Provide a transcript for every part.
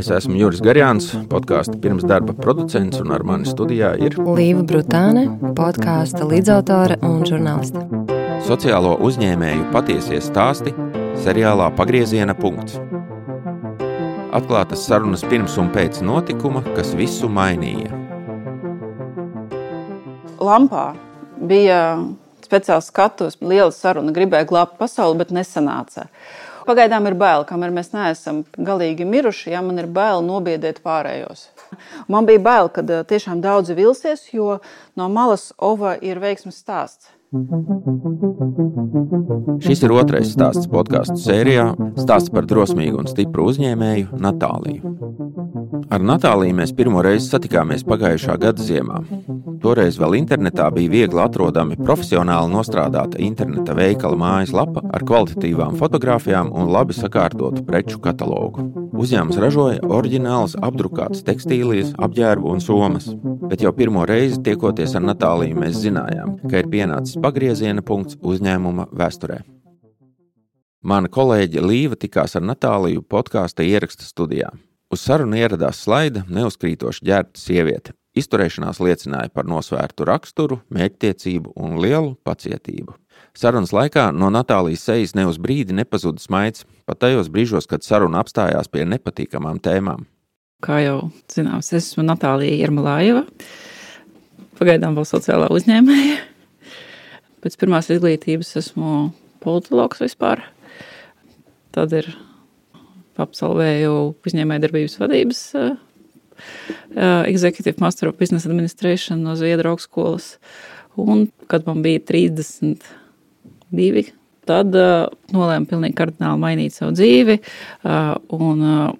Es esmu Juris Garjāns, podkāstu pirms darba producents, un ar mani studijā ir Līva Brutāne, podkāstu līdzautore un žurnāliste. Sociālo uzņēmēju patiesie stāsti seriālā Pagrieziena punkts. Atklātas sarunas pirms un pēc notikuma, kas visu mainīja. Lampā bija speciāls skatus, liela saruna, gribēja glābt pasauli, bet nesanāca. Pagaidām ir bail, kamēr mēs neesam galīgi miruši, ja man ir bail nobiedēt pārējos. Man bija bail, ka tiešām daudzi vilsies, jo no malas ova ir veiksmes stāsts. Šis ir otrais stāsts podkāstu sērijā. Stāsts par drosmīgu un stipru uzņēmēju Natāliju. Ar Natāliju mēs pirmo reizi satikāmies pagājušā gada ziemā. Toreiz vēl internetā bija viegli atrodami profesionāli nostrādāta interneta veikala mājaslapa ar kvalitatīvām fotografijām un labi sakārtotu preču katalogu. Uzņēmums ražoja oriģinālas apdrukātas tekstīlijas, apģērbu un somas. Bet jau pirmo reizi tiekoties ar Natāliju, mēs zinājām, ka ir pienācis pagrieziena punkts uzņēmuma vēsturē. Mana kolēģe Līva tikās ar Natāliju podkāstu ieraksta studijā. Uz sarunu ieradās slaida neuzkrītoši ģērbta sieviete. Izturēšanās liecināja par nosvērtu raksturu, mērķtiecību un lielu pacietību. Sarunas laikā no Natālijas sejas ne uz brīdi nepazuda smaids, pat tajos brīžos, kad saruna apstājās pie nepatīkamām tēmām. Kā jau zināms, es esmu Natālija Irmalājeva, pagaidām vēl sociālā uzņēmēja. Pēc pirmās izglītības esmu politologs vispār. Tad ir apsolvēju uzņēmējdarbības vadības uh, Executive Master of Business Administration no Zviedru augstskolas. Un, kad man bija 32, tad uh, nolēmu pilnīgi kardināli mainīt savu dzīvi uh, un uh,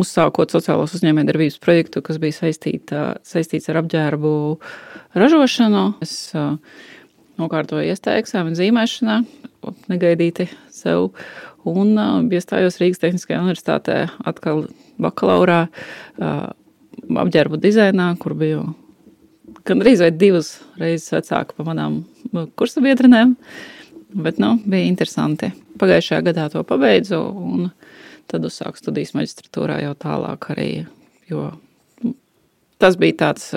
uzsākot sociālos uzņēmējdarbības projektu, kas bija saistīta, saistīts ar apģērbu ražošanu. Es uh, nokārtoju iestāju eksāmenu zīmēšanā, negaidīti sev. Un uh, iestājos Rīgas Tehniskajā universitātē atkal bakalaurā uh, apģērbu dizainā, kur biju gandrīz vai divas reizes vecāka par manām kursa biedrenēm. Bet, nu, bija interesanti. Pagājušajā gadā to pabeidzu, un tad uzsāku studijas maģistratūrā jau tālāk arī, jo tas bija tāds,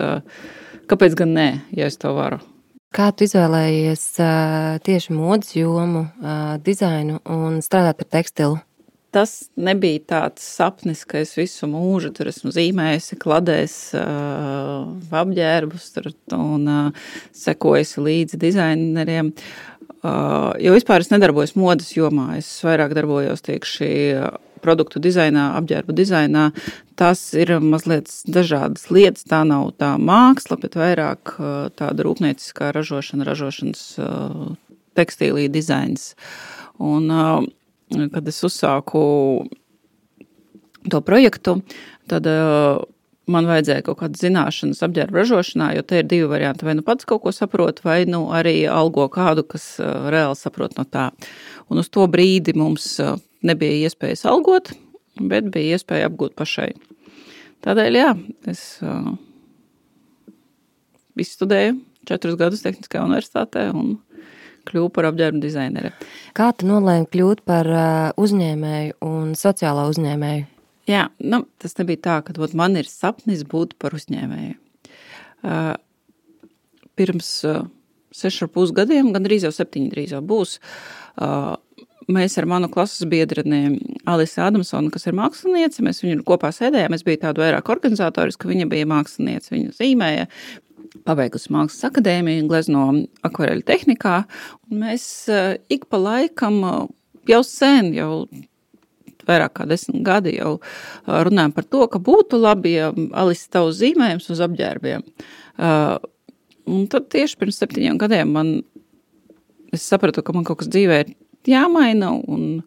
kāpēc gan nē, ja es to varu. Kā tu izvēlējies tieši modes jomu, dizainu un strādāt ar tekstilu? Tas nebija tāds sapnis, ka es visu mūžu tur esmu zīmējusi, kladējis apģērbus un sekojusi līdzi dizaineriem. Jo vispār es nedarbojos modes jomā. Es vairāk darbojos tieši produktu dizainā, apģērbu dizainā, tas ir mazliet dažādas lietas. Tā nav tā māksla, bet vairāk tāda rūpnieciskā ražošana, ražošanas tekstīlija dizains. Un, kad es uzsāku to projektu, tad man vajadzēja kaut kādas zināšanas apģērba ražošanā, jo te ir divi varianti. Vai nu pats kaut ko saprot, vai nu arī algo kādu, kas reāli saprot no tā. Un uz to brīdi mums nebija iespējas algot, bet bija iespēja apgūt pašai. Tādēļ, jā, es uh, izstudēju četrus gadus Tehniskajā universitātē un kļuvu par apģērbu dizaineri. Kā tu nolēmi kļūt par uzņēmēju un sociālo uzņēmēju? Jā, nu, tas nebija tā, ka ot, man ir sapnis būt par uzņēmēju. Uh, pirms uh, sešu ar pus gadiem, gandrīz jau septiņi drīz jau būs, uh, mēs ar manu klases biedreni Alisu Adamsonu, kas ir māksliniece, mēs viņu kopā sēdējām. Es biju tāda vairāk organizatoriska, viņa bija māksliniece, viņa zīmēja. Pabeigusi mākslas akadēmiju, glezno akvareļu tehnikā. Mēs eh, ik pa laikam jau sen, jau vairāk kā desmit gadi jau eh, runājam par to, ka būtu labi, ja Alisa tavs zīmējums uz apģērbiem. Eh, un tad tieši pirms septiņiem gadiem man es sapratu, ka man kaut kas dzīvē ir jāmaina un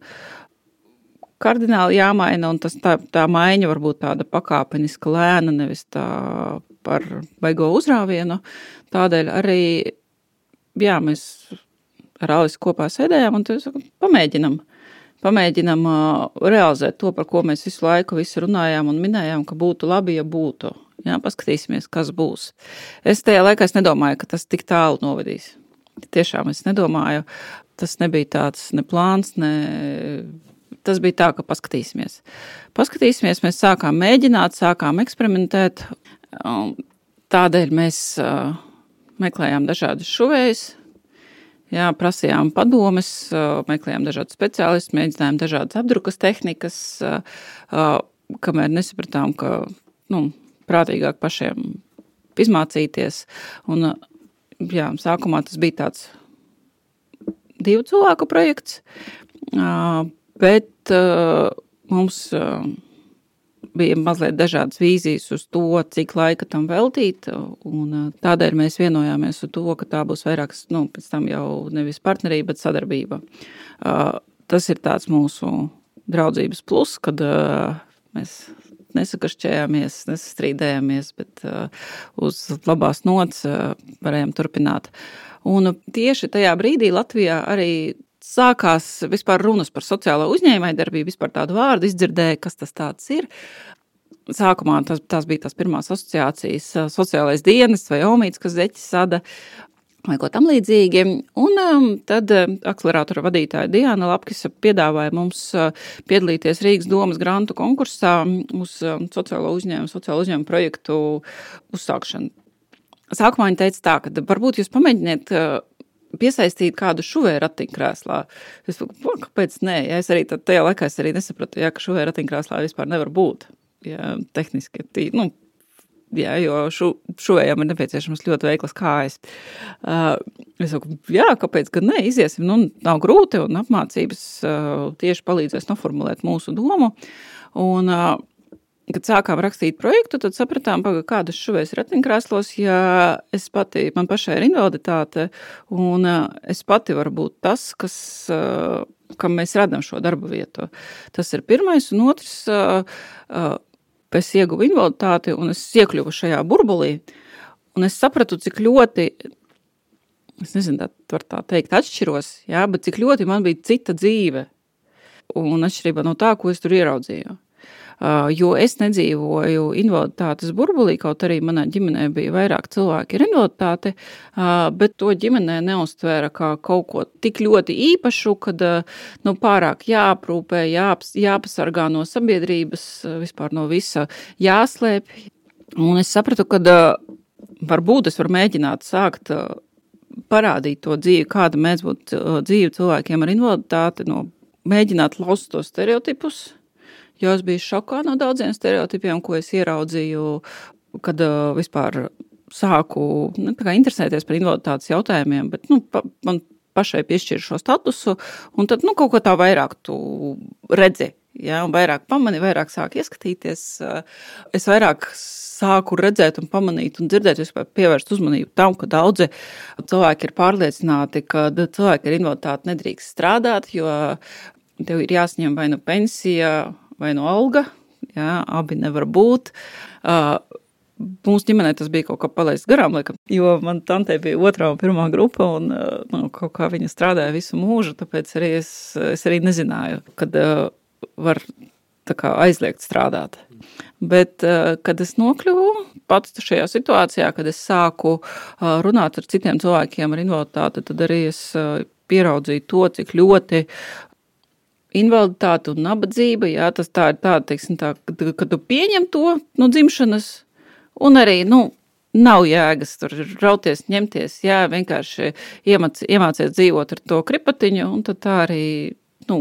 kardināli jāmaina, un tas tā, tā maiņa var būt tāda pakāpeniska, lēna, nevis tā par baigo uzrāvienu. Tādēļ arī, jā, mēs ar Alisu kopā sēdējām un saku, pamēģinam. Pamēģinam realizēt to, par ko mēs visu laiku visu runājām un minējām, ka būtu labi, ja būtu. Jā, paskatīsimies, kas būs. Es tajā laikā es nedomāju, ka tas tik tālu novedīs. Tiešām es nedomāju. tas nebija tāds ne plāns, ne. Tas bija tā, ka paskatīsimies. Paskatīsimies, mēs sākām mēģināt, sākām eksperimentēt. Tādēļ mēs meklējām dažādas šuvējus, Jā, prasījām padomus, meklējām dažādus speciālistus, mēģinājām dažādas apdrukas tehnikas, kamēr nesapratām, ka nu, prātīgāk pašiem izmācīties. Un, jā, sākumā tas bija tāds divu cilvēku projekts, bet mums bija mazliet dažādas vīzijas uz to, cik laika tam veltīt. Tādēļ mēs vienojāmies par to, ka tā būs vairāk, nu, pēc tam jau nevis partnerība, bet sadarbība. Tas ir tāds mūsu draudzības plus, kad mēs nesakašķējāmies, nesastrīdējāmies, bet uz labās nots varējām turpināt. Un tieši tajā brīdī Latvijā arī sākās vispār runas par sociālo uzņēmējdarbību, vispār tādu vārdu izdzirdēju, kas tas ir. Sākumā tas, tās bija tās pirmās asociācijas, sociālais dienas vai omīts, kas zeķis sada vai ko tam līdzīgi. Un um, tad akceleratora vadītāja Diana Lapkisa piedāvāja mums piedalīties Rīgas domas grantu konkursā uz sociālo uzņēmumu, sociālo uzņēmumu projektu uzsākšanu. Sākumā viņa teica tā, ka varbūt jūs pamēģiniet piesaistīt kādu šuvēju ratiņkrēslā. Es domāju, kāpēc nē? Ja es arī tajā laikā arī nesapratu, ja, ka šuvēju ratiņkrēslā vispār nevar būt. Ja, tehniski, tī, nu, jā, jo šu, šuvējām ir nepieciešamas ļoti veiklas kājas. Uh, es saku, jā, kāpēc gan ne, iziesim, nu, nav grūti un apmācības uh, tieši palīdzēs noformulēt mūsu domu. Un, uh, Kad sākām rakstīt projektu, tad sapratām, paga, kādas šuvēs ratiņkrēslos, ja es pati, man pašai ir invaliditāte, un es pati varu būt tas, kas, kam mēs radām šo darba vietu. Tas ir pirmais, un otrs, es ieguvu invaliditāti, un es iekļuvu šajā burbulī, un es sapratu, cik ļoti, es nezinu, tā, var tā teikt, atšķiros, jā, bet cik ļoti man bija cita dzīve, un atšķirībā no tā, ko es tur ieraudzīju. Uh, jo es nedzīvoju invaliditātes burbulī, kaut arī manā ģimenē bija vairāk cilvēki ar invaliditāti, uh, bet to ģimenē neuztvēra kā kaut ko tik ļoti īpašu, kad uh, nu, pārāk jāaprūpē, jāps, jāpasargā no sabiedrības, vispār no visa jāslēpj. Un es sapratu, ka varbūt es varu mēģināt sākt parādīt to dzīvi, kāda mēs būtu dzīve cilvēkiem ar invaliditāti, no mēģināt laust tos stereotipus, jo es biju šokā no daudziem stereotipiem, ko es ieraudzīju, kad vispār sāku nu, interesēties par invaliditātes jautājumiem, bet nu, pa, man pašai piešķir šo statusu, un tad nu, kaut ko tā vairāk tu redzi. Ja, vairāk pamani, vairāk sāk ieskatīties. Es vairāk sāku redzēt, un pamanīt, un dzirdēt, vispār pievērst uzmanību tam, ka daudzi cilvēki ir pārliecināti, ka cilvēki ar invaliditāti nedrīkst strādāt, jo tev ir jāsņem vai nu pensija, vai no alga. Jā, abi nevar būt. Uh, Mūsu ģimenē tas bija kaut kā palaists garām, laikam, jo man tante bija otrā un pirmā grupa, un nu, kaut kā viņa strādāja visu mūžu, tāpēc arī es, es arī nezināju, kad uh, var kā, aizliegt strādāt. Bet, uh, kad es nokļuvu pats šajā situācijā, kad es sāku uh, runāt ar citiem cilvēkiem ar invaliditāti, tad arī es uh, pieraudzīju to, cik ļoti invaliditāte un nabadzība, jā, tas tā ir tāda, teiksim, tā, kad, kad tu pieņem to no dzimšanas, un arī, nu, nav jēgas tur rauties, ņemties, jā, vienkārši iemāc, iemācies dzīvot ar to kripatiņu, un tā arī, nu,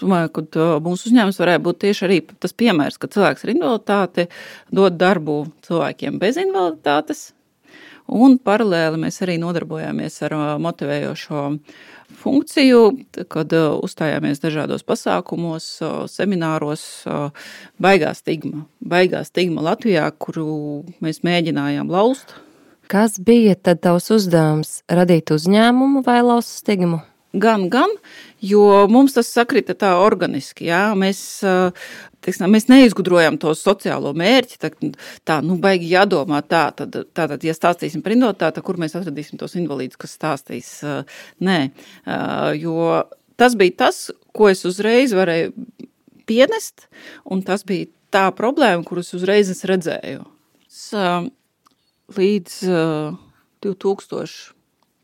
domāju, ka mūsu uzņēmums varētu būt tieši arī tas piemērs, ka cilvēks ar invaliditāti dod darbu cilvēkiem bez invaliditātes, un paralēli mēs arī nodarbojāmies ar motivējošo funkciju, kad uh, uzstājāmies dažādos pasākumos, uh, semināros. Uh, baigā stigma, baigā stigma Latvijā, kuru mēs mēģinājām laust. Kas bija tad tavs uzdevums? Radīt uzņēmumu vai laust stigmu? Gan, gan, jo mums tas sakrita tā organiski. Jā. Mēs, teiksim, mēs neizgudrojam to sociālo mērķi. Tā, tā nu, baigi jādomā tā, tad, tātad, ja stāstīsim par invaliditāti, kur mēs atradīsim tos invalīdus, kas stāstīs. Nē, jo tas bija tas, ko es uzreiz varēju pienest, un tas bija tā problēma, kuras uzreiz es redzēju. Līdz 2000.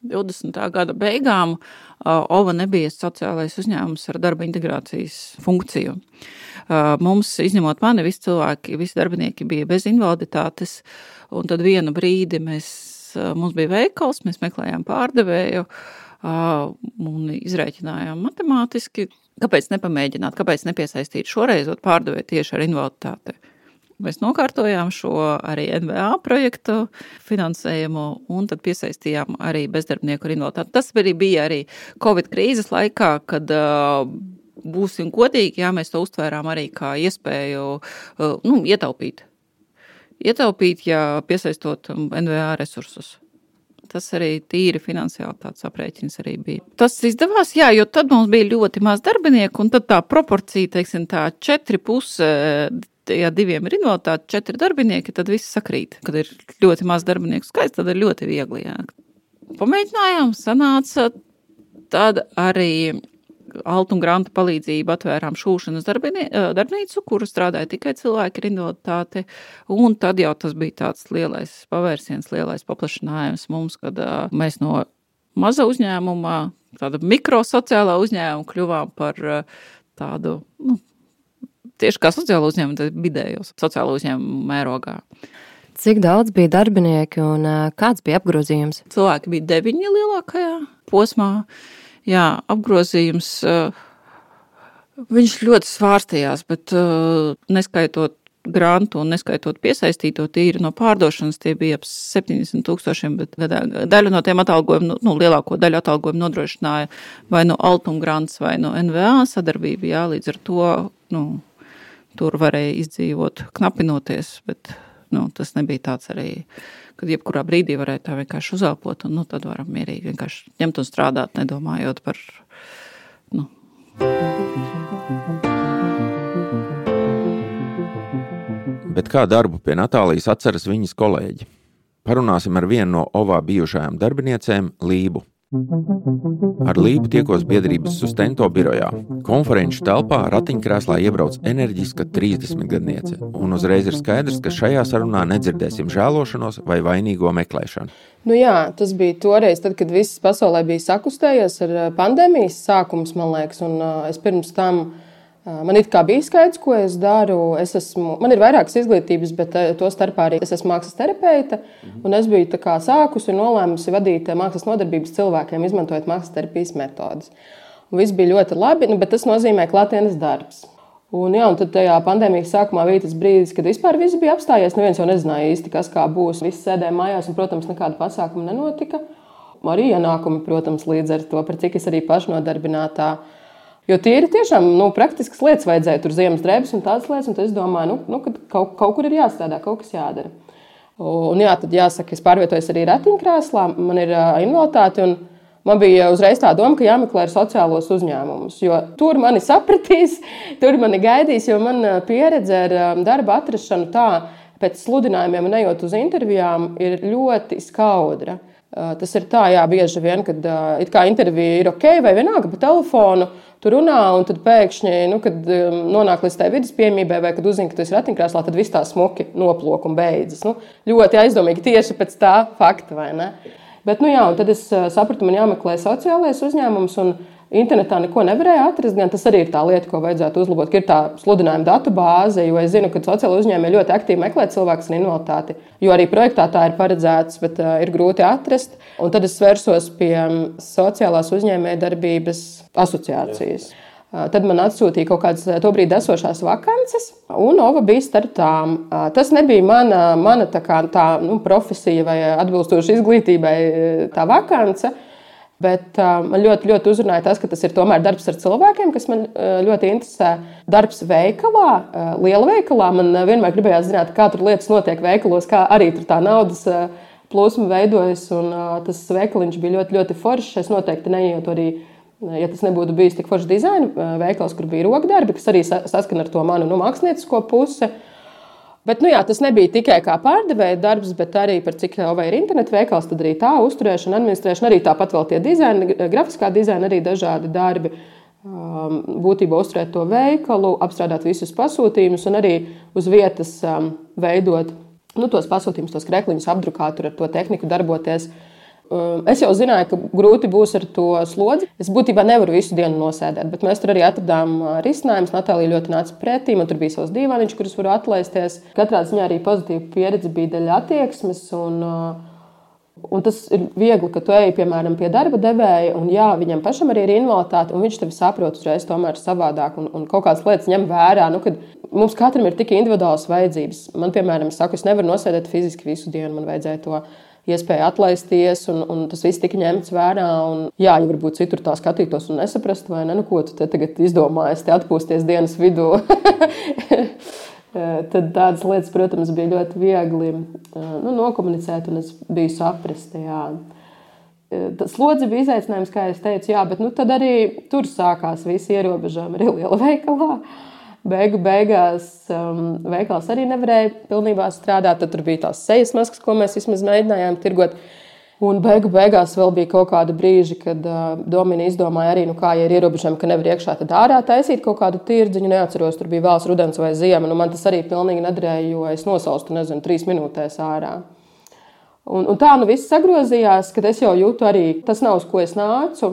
20. gada beigām OVA nebija sociālais uzņēmums ar darba integrācijas funkciju. Mums, izņemot mani, visi cilvēki, visi darbinieki bija bez invaliditātes, un tad vienu brīdi mēs, mums bija veikals, mēs meklējām pārdevēju un izrēķinājām matemātiski, kāpēc nepamēģināt, kāpēc nepiesaistīt šoreiz pārdevēju tieši ar invaliditāti. Mēs nokārtojām šo arī NVA projektu finansējumu un tad piesaistījām arī bezdarbnieku ar invaliditāti. Tas arī bija arī Covid krīzes laikā, kad būsim godīgi, jā, mēs to uztvērām arī kā iespēju nu, ietaupīt. Ietaupīt, ja piesaistot NVA resursus. Tas arī tīri finansiāli tāds aprēķins arī bija. Tas izdevās, jā, jo tad mums bija ļoti maz darbinieku, un tad tā proporcija, teiksim, tā četri puse ja diviem ir invaliditāte, četri darbinieki, tad viss sakrīt. Kad ir ļoti maz darbinieku skaits, tad ir ļoti viegli. Jā. Pamēģinājām, sanāca. Tad arī Altu un Granta palīdzību atvērām šūšanas darbnīcu, kuru strādāja tikai cilvēki ar invaliditāti. Un tad jau tas bija tāds lielais pavērsiens, lielais paplašinājums mums, kad mēs no maza uzņēmuma, tāda mikrosociālā uzņēmuma kļuvām par tādu nu, tieši kā sociālo uzņēmumu, tad vidējos sociālo uzņēmumu mērogā. Cik daudz bija darbinieki un kāds bija apgrozījums? Cilvēki bija deviņi lielākajā posmā. Jā, apgrozījums. Viņš ļoti svārstījās, bet neskaitot grantu un neskaitot piesaistīto tīri no pārdošanas, tie bija ap 70 tūkstošiem, bet daļu no tiem atalgojumiem, nu, nu, lielāko daļu atalgojumu nodrošināja vai no Altuma grants vai no NVA sadarbība, jā, līdz ar to, nu, tur varēja izdzīvot, knapinoties, bet nu, tas nebija tāds arī, kad jebkurā brīdī varēja tā vienkārši uzelpot, un nu, tad varam mierīgi vienkārši ņemt un strādāt, nedomājot par. Nu. Bet kā darbu pie Natālijas atceras viņas kolēģi? Parunāsim ar vienu no OVā bijušajām darbiniecēm, Lību. Ar Lību tiekos biedrības sustento birojā. Konferenču telpā ratiņkrēslā iebrauc enerģiska 30 gadniece, un uzreiz ir skaidrs, ka šajā sarunā nedzirdēsim žēlošanos vai vainīgo meklēšanu. Nu jā, tas bija toreiz, tad, kad viss pasaulē bija sakustējies ar eh, pandēmijas sākums, man liekas, un eh, es pirms tam Man it kā bija skaidrs, ko es daru. Es esmu, man ir vairākas izglītības, bet to starpā arī es esmu mākslas terapeite. Mhm. Es biju sākusi un nolēmusi vadīt mākslas nodarbības cilvēkiem, izmantojot mākslas terapijas metodes. Un viss bija ļoti labi, nu, bet tas nozīmē klātienes darbs. Un, jā, un tad tajā pandēmijas sākumā bija tas brīdis, kad vispār viss bija apstājies. Neviens jau nezināja īsti, kas kā būs. Visi sēdēja mājās, un, protams, nekāda pasākuma nenotika. Arī ienākumi, protams, līdz ar to, par cik es arī pašnodarbinātā esmu Jo tie ir tiešām nu, praktiskas lietas, vajadzēja tur ziemas drēbes un tādas lietas. Un es domāju, nu, nu, ka kaut, kaut kur ir jāstrādā, kaut kas jādara. Un, jā, tad jāsaka, es pārvietojos arī ratiņkrēslā, man ir uh, invaliditāte. Man bija uzreiz tā doma, ka jāmeklē sociālos uzņēmumus, jo tur mani sapratīs, tur mani gaidīs, jo man pieredze ar darba atrašanu tā, pēc sludinājumiem un ejot uz intervijām, ir ļoti skaudra. Tas ir tā, jā, bieži vien, kad it kā intervija ir ok, vai vienalga pa telefonu, tu runā, un tad pēkšņi, nu, kad nonāk līdz tai vidas piemībai, vai kad uzzini, ka tu esi ratiņkrēslā, tad viss tā smuki noplūk un beidzas. Nu, ļoti aizdomīgi tieši pēc tā fakta, vai ne? Bet, nu jā, tad es sapratu, man jāmeklē sociālais uzņēmums. Internetā neko nevarēja atrast, gan tas arī ir tā lieta, ko vajadzētu uzlabot. Ir tā sludinājuma datu bāze, jo es zinu, ka sociāla uzņēmēji ļoti aktīvi meklē cilvēkus ar invaliditāti. Jo arī projektā tā ir paredzēts, bet uh, ir grūti atrast. Un tad es vērsos pie sociālās uzņēmējdarbības asociācijas. Uh, tad man atsūtīja kaut kādas to brīdi esošās vakances, un Ova bija starp tām. Tas nebija mana, mana tā, kā, tā nu, profesija vai atbilstoša izglītībai tā vakance. Bet uh, man ļoti, ļoti uzrunāja tas, ka tas ir tomēr darbs ar cilvēkiem, kas man uh, ļoti interesē. Darbs veikalā, uh, liela veikalā. Man vienmēr gribējās zināt, kā tur lietas notiek veikalos, kā arī tur tā naudas plūsma veidojas. Un, tas veikaliņš bija ļoti, ļoti foršs. Es noteikti neietu arī. Ja tas nebūtu bijis tik foršs dizaina veikals, kur bija rokdarbi, kas arī saskana ar to manu nu, māksliniecisko pusi, uh, Bet nu, jā, tas nebija tikai kā pārdevēja darbs, bet arī par cik vai ir internetu veikals, tad arī tā uzturēšana, administrēšana, arī tāpat vēl tie dizaini, grafiskā dizaina, arī dažādi darbi. Um, būtībā uzturēt to veikalu, apstrādāt visus pasūtījumus un arī uz vietas um, veidot nu, tos pasūtījumus, tos krekliņus, apdrukāt, ar to tehniku darboties. Um, es jau zināju, ka grūti būs ar to slodzi. Es būtībā nevaru visu dienu nosēdēt, bet mēs tur arī atradām risinājumus. Natālija ļoti nāca pretī, man tur bija savs dīvainiņš, kurus varu atlaisties. Katrā ziņā arī pozitīva pieredze bija daļa attieksmes. Un, Un tas ir viegli, ka tu ej, piemēram, pie darba devēja, un jā, viņam pašam arī ir invaliditāte, un viņš tevi saprot uzreiz tomēr savādāk un, un kaut kādas lietas ņem vērā. Nu, mums katram ir tik individuāls vajadzības. Man, piemēram, saka, es nevaru nosēdēt fiziski visu dienu, man vajadzēja to iespēju atlaisties, un, un tas viss tika ņemts vērā. Un, jā, ja varbūt citur tā skatītos un nesaprastu, vai ne, nu, ko tu tagad izdomājies, te atpūsties dienas vidū. Tad tādas lietas, protams, bija ļoti viegli eh, nu, nokomunicēt, un es biju saprast. Jā. Eh, tas slodzi bija izaicinājums, kā jau teicu, jā, bet nu, tad arī tur sākās visi ierobežojumi arī liela veikalā. Beigu beigās um, veikals arī nevarēja pilnībā strādāt. Tad bija tās sejas maskas, ko mēs vismaz mēģinājām tirgot. Un beigu beigās vēl bija kaut kāda brīža, kad uh, Domina izdomāja arī, nu, kā ja ir ierobežojumi, ka nevar iekšā tad ārā taisīt kaut kādu tirdziņu. Neatceros, tur bija vēls rudens vai ziema. Nu, man tas arī pilnīgi nederēja, jo es nosaustu, nezinu, trīs minūtēs ārā. Un, un tā nu viss sagrozījās, kad es jau jūtu arī, tas nav uz ko es nācu.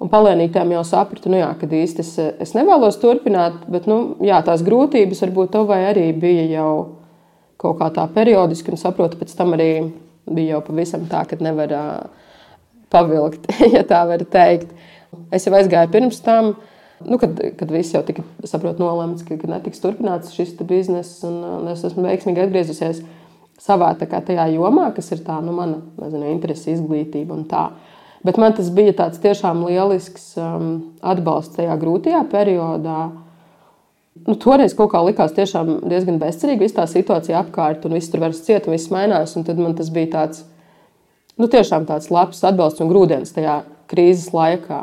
Un palēnītēm jau sapratu, nu jā, ka īsti es, es nevēlos turpināt, bet nu, jā, tās grūtības varbūt to vai arī bija jau kaut kā tā periodiski, un saprotu, pēc tam arī bija jau pavisam tā, ka nevar uh, pavilkt, ja tā var teikt. Es jau aizgāju pirms tam, nu, kad, kad viss jau tika saprot, nolemts, ka, ka netiks turpināts šis bizness, un, un es esmu veiksmīgi atgriezusies savā tajā jomā, kas ir tā, nu, mana nezinu, interese, izglītība un tā. Bet man tas bija tāds tiešām lielisks um, atbalsts tajā grūtajā periodā. Nu, toreiz kaut kā likās diezgan bezcerīgi, visa tā situācija apkārt, un viss tur vairs cieta, un viss mainās. Tad man tas bija tāds, nu, tiešām tāds labs atbalsts un grūdienis tajā krīzes laikā.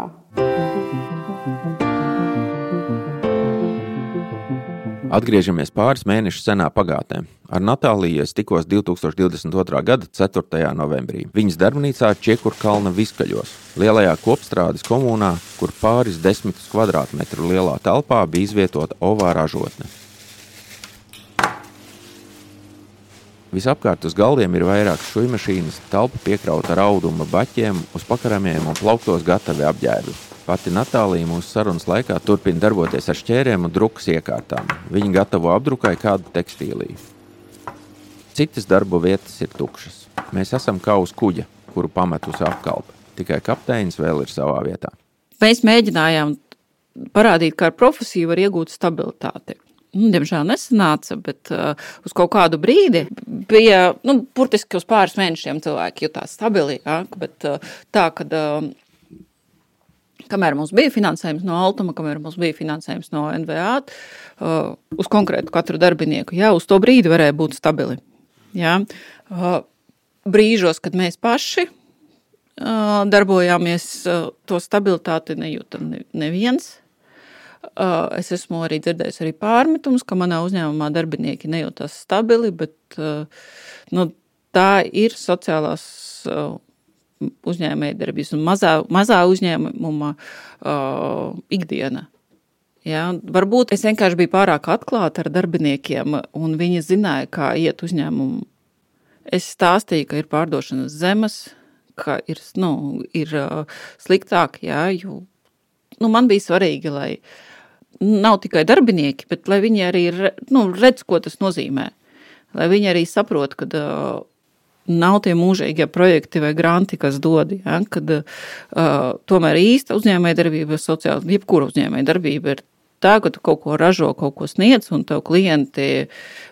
Atgriežamies pāris mēnešus senā pagātnē. Ar Natāliju es tikos 2022. gada 4. novembrī. Viņas darbnīcā Čiekurkalna Viskaļos, lielajā kopstrādes komunā, kur pāris desmitus kvadrātmetru lielā telpā bija izvietota ovā ražotne. Visapkārt uz galdiem ir vairākas šūmašīnas, telpa piekrauta ar auduma baķiem, uz pakaramiem un plauktos gatavi apģērbi. Pati Natālija mūsu sarunas laikā turpina darboties ar šķērēm un drukas iekārtām. Viņa gatavo apdrukai kādu tekstīliju. Citas darbu vietas ir tukšas. Mēs esam kā uz kuģa, kuru pametusi apkalpe. Tikai kapteinis vēl ir savā vietā. Mēs mēģinājām parādīt, ka ar profesiju var iegūt stabilitāti. Nu, diemžēl nesanāca, bet uh, uz kaut kādu brīdi bija, nu, burtiski uz pāris mēnešiem cilvēki jutās stabili. Ja, bet uh, tā, kad uh, kamēr mums bija finansējums no Altuma, kamēr mums bija finansējums no NVA, uh, uz konkrētu katru darbinieku, jā, uz to brīdi varēja būt stabili. Jā. Uh, brīžos, kad mēs paši uh, darbojāmies, to stabilitāti nejūta neviens. Es esmu arī dzirdējis arī pārmetumus, ka manā uzņēmumā darbinieki nejūtas stabili, bet nu, tā ir sociālās uzņēmējdarbības un mazā, mazā uzņēmuma uh, ikdiena. Ja, varbūt es vienkārši biju pārāk atklāta ar darbiniekiem, un viņi zināja, kā iet uzņēmumu. Es stāstīju, ka ir pārdošanas zemes, ka ir, nu, ir uh, sliktāk, jā, jo nu, man bija svarīgi, lai nav tikai darbinieki, bet lai viņi arī nu, redz, ko tas nozīmē. Lai viņi arī saprot, ka uh, nav tie mūžīgie projekti vai granti, kas dod. Ja, kad uh, tomēr īsta uzņēmējdarbība, sociāla, jebkura uzņēmējdarbība ir tā, ka tu kaut ko ražo, kaut ko sniedz, un tev klienti,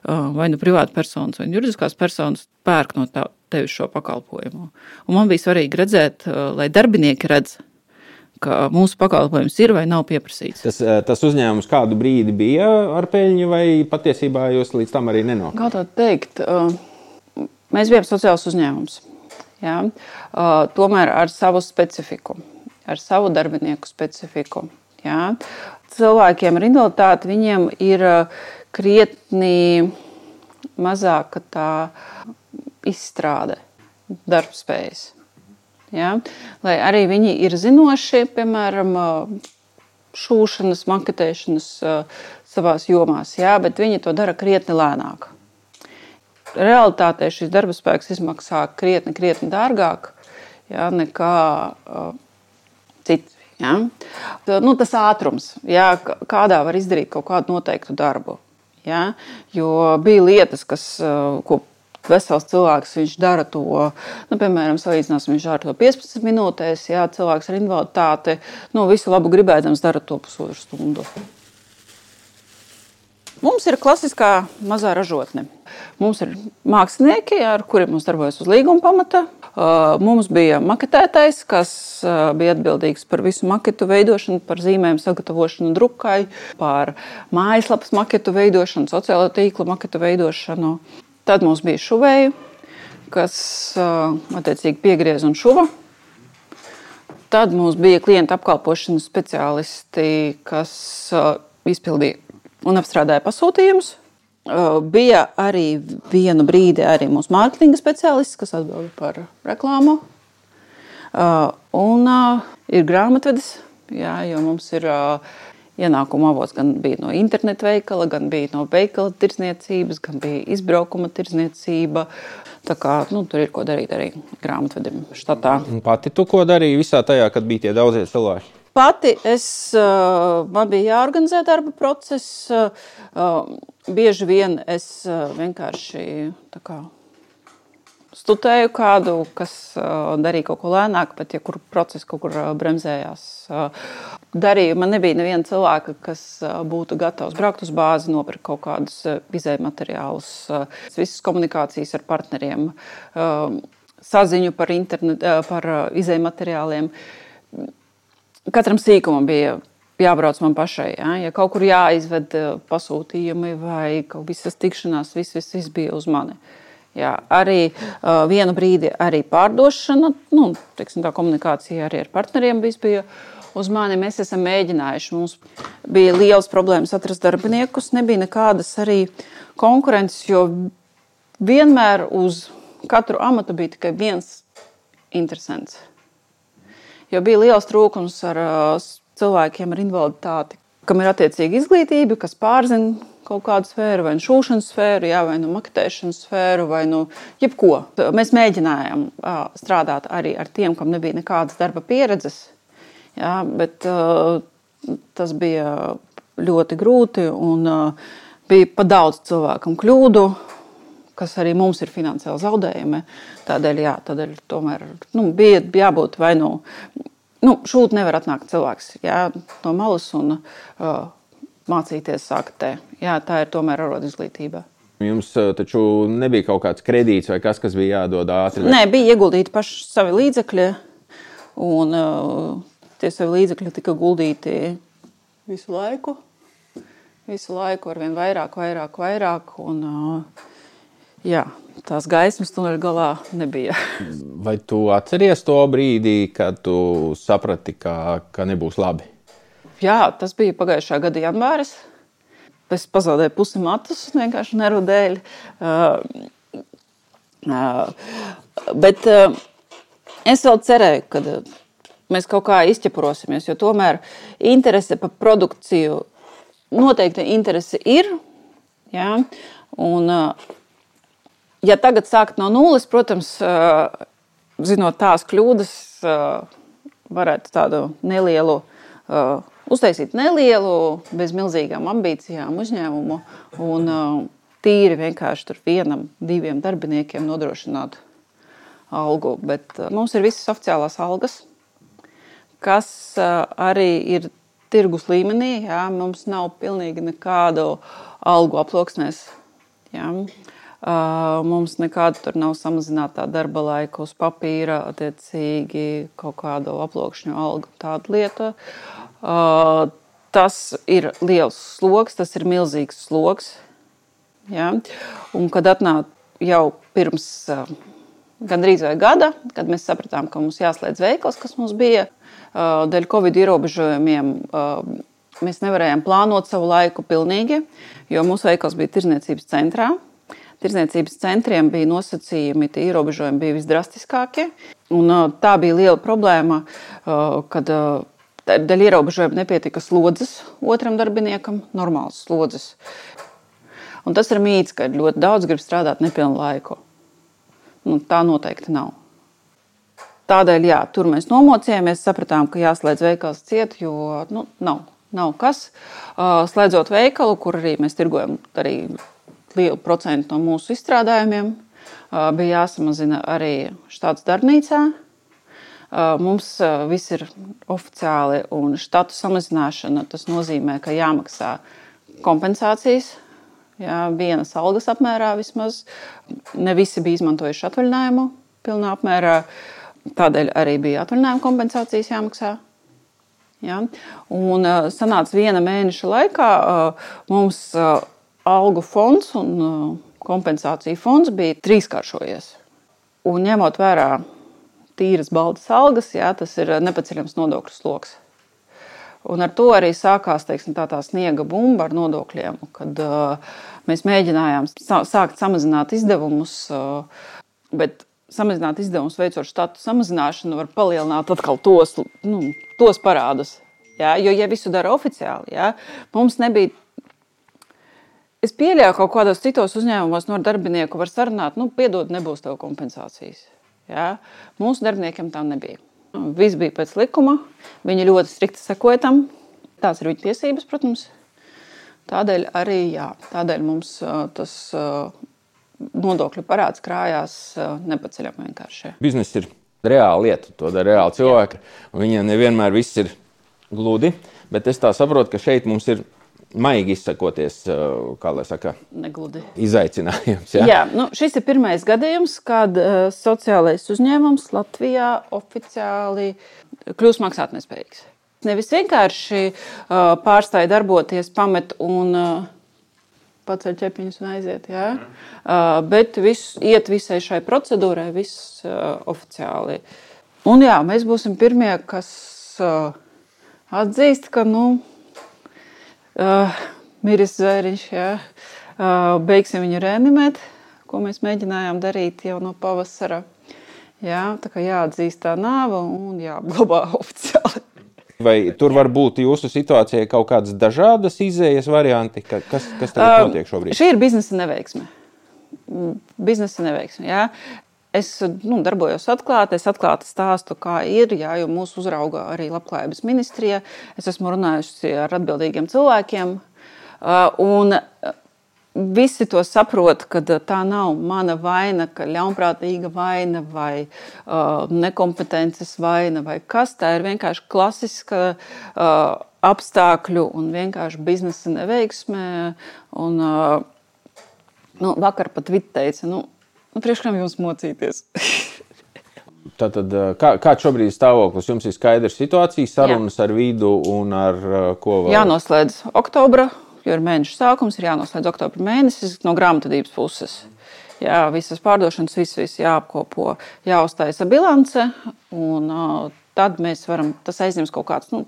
vai nu privāti personas, vai juridiskās personas, pērk no tā, tevis šo pakalpojumu. Un man bija svarīgi redzēt, lai darbinieki redz, ka mūsu pakalpojums ir vai nav pieprasīts. Tas, tas uzņēmums kādu brīdi bija ar peļņu, vai patiesībā jūs līdz tam arī nenonācāt? Kā tā teikt? Mēs bijām sociāls uzņēmums. Ja? Uh, tomēr ar savu specifiku, ar savu darbinieku specifiku. Ja? Cilvēkiem ar invaliditāti viņiem ir krietni mazāka tā izstrāde, darbspējas. Ja? Lai arī viņi ir zinoši, piemēram, šūšanas, maketēšanas savā jomās, ja? bet viņi to dara krietni lēnāk realitātē šis darba spēks izmaksā krietni, krietni dārgāk, ja, nekā uh, citi. Ja? Nu, tas ātrums, ja, kādā var izdarīt kaut kādu noteiktu darbu. Ja? Jo bija lietas, kas, ko vesels cilvēks, viņš dara to, nu, piemēram, salīdzināsim, viņš dara to 15 minūtēs, jā, cilvēks ar invaliditāti, nu, visu labu gribēdams dara to pusotru stundu. Mums ir klasiskā mazā ražotne. Mums ir mākslinieki, ar kuriem mums darbojas uz līguma pamata. Mums bija maketētājs, kas bija atbildīgs par visu maketu veidošanu, par zīmēm sagatavošanu drukai, par mājaslapas maketu veidošanu, sociālo tīklu maketu veidošanu. Tad mums bija šuvēja, kas attiecīgi piegriez un šuva. Tad mums bija klienta apkalpošanas speciālisti, kas izpildīja un apstrādāja pasūtījumus. Bija arī vienu brīdi arī mūsu mārketinga speciālists, kas atbild par reklāmu. Un ir grāmatvedis, jā, jo mums ir ienākuma avots gan bija no internetu veikala, gan bija no veikala tirdzniecības, gan bija izbraukuma tirdzniecība. Tā kā, nu, tur ir ko darīt arī grāmatvedim štatā. Pati tu ko darīji visā tajā, kad bija tie daudzie cilvēki? Pati es, man bija jāorganizē darba process. Bieži vien es vienkārši kā, studēju kādu, kas darīja kaut ko lēnāk, bet ja kur process kaut kur bremzējās. Darīju, man nebija neviena cilvēka, kas būtu gatavs braukt uz bāzi, nopirkt kaut kādus izēju materiālus, visas komunikācijas ar partneriem, saziņu par, internet, par izēju materiāliem. Katram sīkumam bija jābrauc man pašai. Ja, ja kaut kur jāizved pasūtījumi vai visas tikšanās, viss, viss, viss bija uz mani. Jā, arī uh, vienu brīdi arī pārdošana, nu, teiksim, tā komunikācija arī ar partneriem bija uz mani. Mēs esam mēģinājuši. Mums bija liels problēmas atrast darbiniekus, nebija nekādas arī konkurences, jo vienmēr uz katru amatu bija tikai viens interesants. Jo bija liels trūkums ar cilvēkiem ar invaliditāti, kam ir attiecīga izglītība, kas pārzina kaut kādu sfēru, vai nu šūšanas sfēru, jā, vai nu maketēšanas sfēru, vai nu jebko. Mēs mēģinājām strādāt arī ar tiem, kam nebija nekādas darba pieredzes, jā, bet tas bija ļoti grūti un bija pa daudz cilvēkam kļūdu. Kas arī mums ir finansiāli zaudējumi. Tādēļ, jā, tādēļ tomēr nu, bija jābūt vai nu, nu šūta nevar atnākt cilvēks jā, no malas un uh, mācīties aktē. Jā, tā ir tomēr arodu izglītība. Jums eh, taču nebija kaut kāds kredīts vai kas, kas bija jādod ātri? Vai? Nē, bija ieguldīti paši savi līdzekļi. Un uh, tie savi līdzekļi tika guldīti visu laiku. Visu laiku ar vien vairāk, vairāk, vairāk. Un, uh, jā, tās gaismas tuneļa galā nebija. Vai tu atceries to brīdi, kad tu saprati, ka, ka nebūs labi? Jā, tas bija pagājušā gada janvāris. Es pazaudēju pusi matus vienkārši neru dēļ. Uh, uh, bet uh, es vēl cerēju, ka mēs kaut kā izķeprosimies, jo tomēr interese par produkciju noteikti interese ir. Ja? Un, ja tagad sākt no nulles, protams, zinot tās kļūdas, varētu tādu nelielu uztaisīt nelielu, bez milzīgām ambīcijām uzņēmumu un tīri vienkārši tur vienam, diviem darbiniekiem nodrošināt algu. Bet mums ir visas oficiālās algas, kas arī ir tirgus līmenī. Jā, mums nav pilnīgi nekādu algu aploksnēs. Jā. Mums nekāda tur nav samazināta darba laika uz papīra, attiecīgi kaut kādu aploksņu algu, tāda lieta. Uh, tas ir liels sloks, tas ir milzīgs sloks. Ja? Un kad atnāk jau pirms gandrīz vai gada, kad mēs sapratām, ka mums jāslēdz veikals, kas mums bija dēļ Covid ierobežojumiem, mēs nevarējām plānot savu laiku pilnīgi, jo mūsu veikals bija tirzniecības centrā. Tirzniecības centriem bija nosacījumi, tie ierobežojumi bija visdrastiskākie. Un, tā bija liela problēma, kad Dēļ ierobežojuma nepietika slodzes otram darbiniekam, normāls slodzes. Un tas ir mīts, ka ļoti daudz grib strādāt nepilnu laiku. Nu, tā noteikti nav. Tādēļ, jā, tur mēs nomocījāmies, sapratām, ka jāslēdz veikals ciet, jo nu, nav, nav kas. Slēdzot veikalu, kur arī mēs tirgojam arī lielu procentu no mūsu izstrādājumiem, bija jāsamazina arī štāts darbnīcā. Mums viss ir oficiāli, un štatu samazināšana nozīmē, ka jāmaksā kompensācijas. Jā, vienas algas apmērā vismaz. Ne visi bija izmantojuši atvaļinājumu pilnā apmērā. Tādēļ arī bija atvaļinājuma kompensācijas jāmaksā. Ja? Un sanāca viena mēneša laikā mums algu fonds un kompensāciju fonds bija trīskāršojies. Un ņemot vērā tīras baldas algas, jā, tas ir nepaceļams nodokļu sloks. Un ar to arī sākās teiksim, tā, tā sniega bumba ar nodokļiem, kad uh, mēs mēģinājām sākt samazināt izdevumus. Uh, bet samazināt izdevumus, veicot štatu samazināšanu, var palielināt atkal tos, nu, tos parādus. Ja? Jo, ja visu dara oficiāli, ja? mums nebija. Es pieļauju, ka kaut kādos citos uzņēmumos no darbinieku var sarunāt, nu, piedod, nebūs tev kompensācijas. Ja? Mūsu darbiniekiem tā nebija. Viss bija pēc likuma, viņi ļoti strikti sekoja tam. Tās ir viņu tiesības, protams. Tādēļ arī jā, tādēļ mums tas nodokļu parāds krājās nepaceļami vienkārši. Biznesa ir reāla lieta, to dara reāli cilvēki. Viņiem nevienmēr viss ir gludi, bet es tā saprotu, ka šeit mums ir maigi izsakoties, kā lai saka, Negludi. izaicinājums. Ja? Jā, nu, šis ir pirmais gadījums, kad uh, sociālais uzņēmums Latvijā oficiāli kļūst maksātnespējīgs. Nevis vienkārši uh, pārstāja darboties, pamet un uh, paceļ ķepiņus un aiziet. Jā. Uh, bet viss iet visai šai procedūrai, viss uh, oficiāli. Un jā, mēs būsim pirmie, kas uh, atzīst, ka nu, uh, miris zvēriņš, jā, uh, beigsim viņu reanimēt, ko mēs mēģinājām darīt jau no pavasara. Jā, tā kā jāatzīst tā nāve un jāapglabā oficiāli. Vai tur var būt jūsu situācijai kaut kādas dažādas izējas varianti? Kas, kas tagad notiek šobrīd? Uh, šī ir biznesa neveiksme. Mm, biznesa neveiksme jā. Es nu, darbojos atklāti, es atklāti stāstu, kā ir. Jā, jo mūsu uzrauga arī Labklājības ministrija. Es esmu runājusi ar atbildīgiem cilvēkiem. Uh, un Visi to saprot, ka tā nav mana vaina, ka ļaunprātīga vaina vai uh, nekompetences vaina vai kas. Tā ir vienkārši klasiska uh, apstākļu un vienkārši biznesa neveiksme. Un, uh, nu, vakar pat Vita teica, nu, nu priekškām jums mocīties. Tātad, kā, kāds šobrīd ir stāvoklis? Jums ir skaidra situācija, sarunas Jā. ar vidu un ar ko vēl? Jānoslēdz oktobra jo ir mēneša sākums, ir jānoslēdz oktobra mēnesis no grāmatvedības puses. Jā, visas pārdošanas, viss, viss jāapkopo, jāuztaisa bilance. Un, tad mēs varam, tas aizņems kaut kādas nu,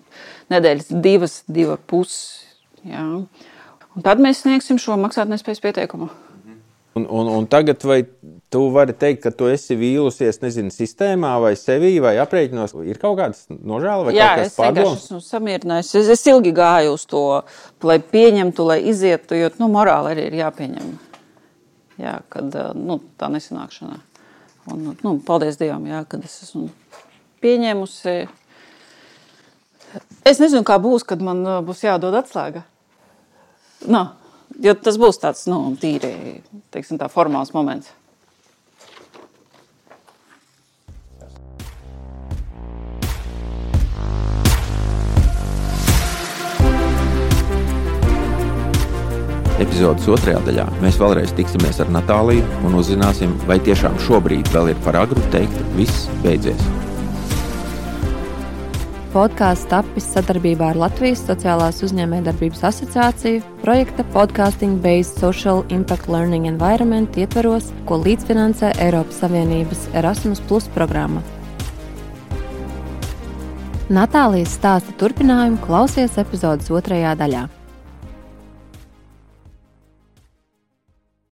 nedēļas, divas, divas puses. Un tad mēs sniegsim šo maksātnespējas pieteikumu. Un, un, un tagad, vai tu vari teikt, ka tu esi vīlusies, nezinu, sistēmā vai sevī, vai aprēķinos, ir kaut kādas nožēlas vai Jā, kaut kas pārdomas? esmu samierinājies. Es, es ilgi gāju uz to, lai pieņemtu, lai izietu, jo nu, morāli arī ir jāpieņem. Jā, kad nu, tā nesanākšanā. Un, nu, paldies Dievam, jā, kad es esmu pieņēmusi. Es nezinu, kā būs, kad man būs jādod atslēga. No. Jo tas būs tāds nu, tīri teiksim, tā, formāls moments. Epizodes otrajā daļā mēs vēlreiz tiksimies ar Natāliju un uzzināsim, vai tiešām šobrīd vēl ir par agru teikt, viss beidzies. Podkāsts tapis sadarbībā ar Latvijas Sociālās uzņēmējdarbības asociāciju projekta Podcasting Based Social Impact Learning Environment ietvaros, ko līdzfinansē Eiropas Savienības Erasmus Plus programma. Natālijas stāsta turpinājumu klausies epizodes otrajā daļā.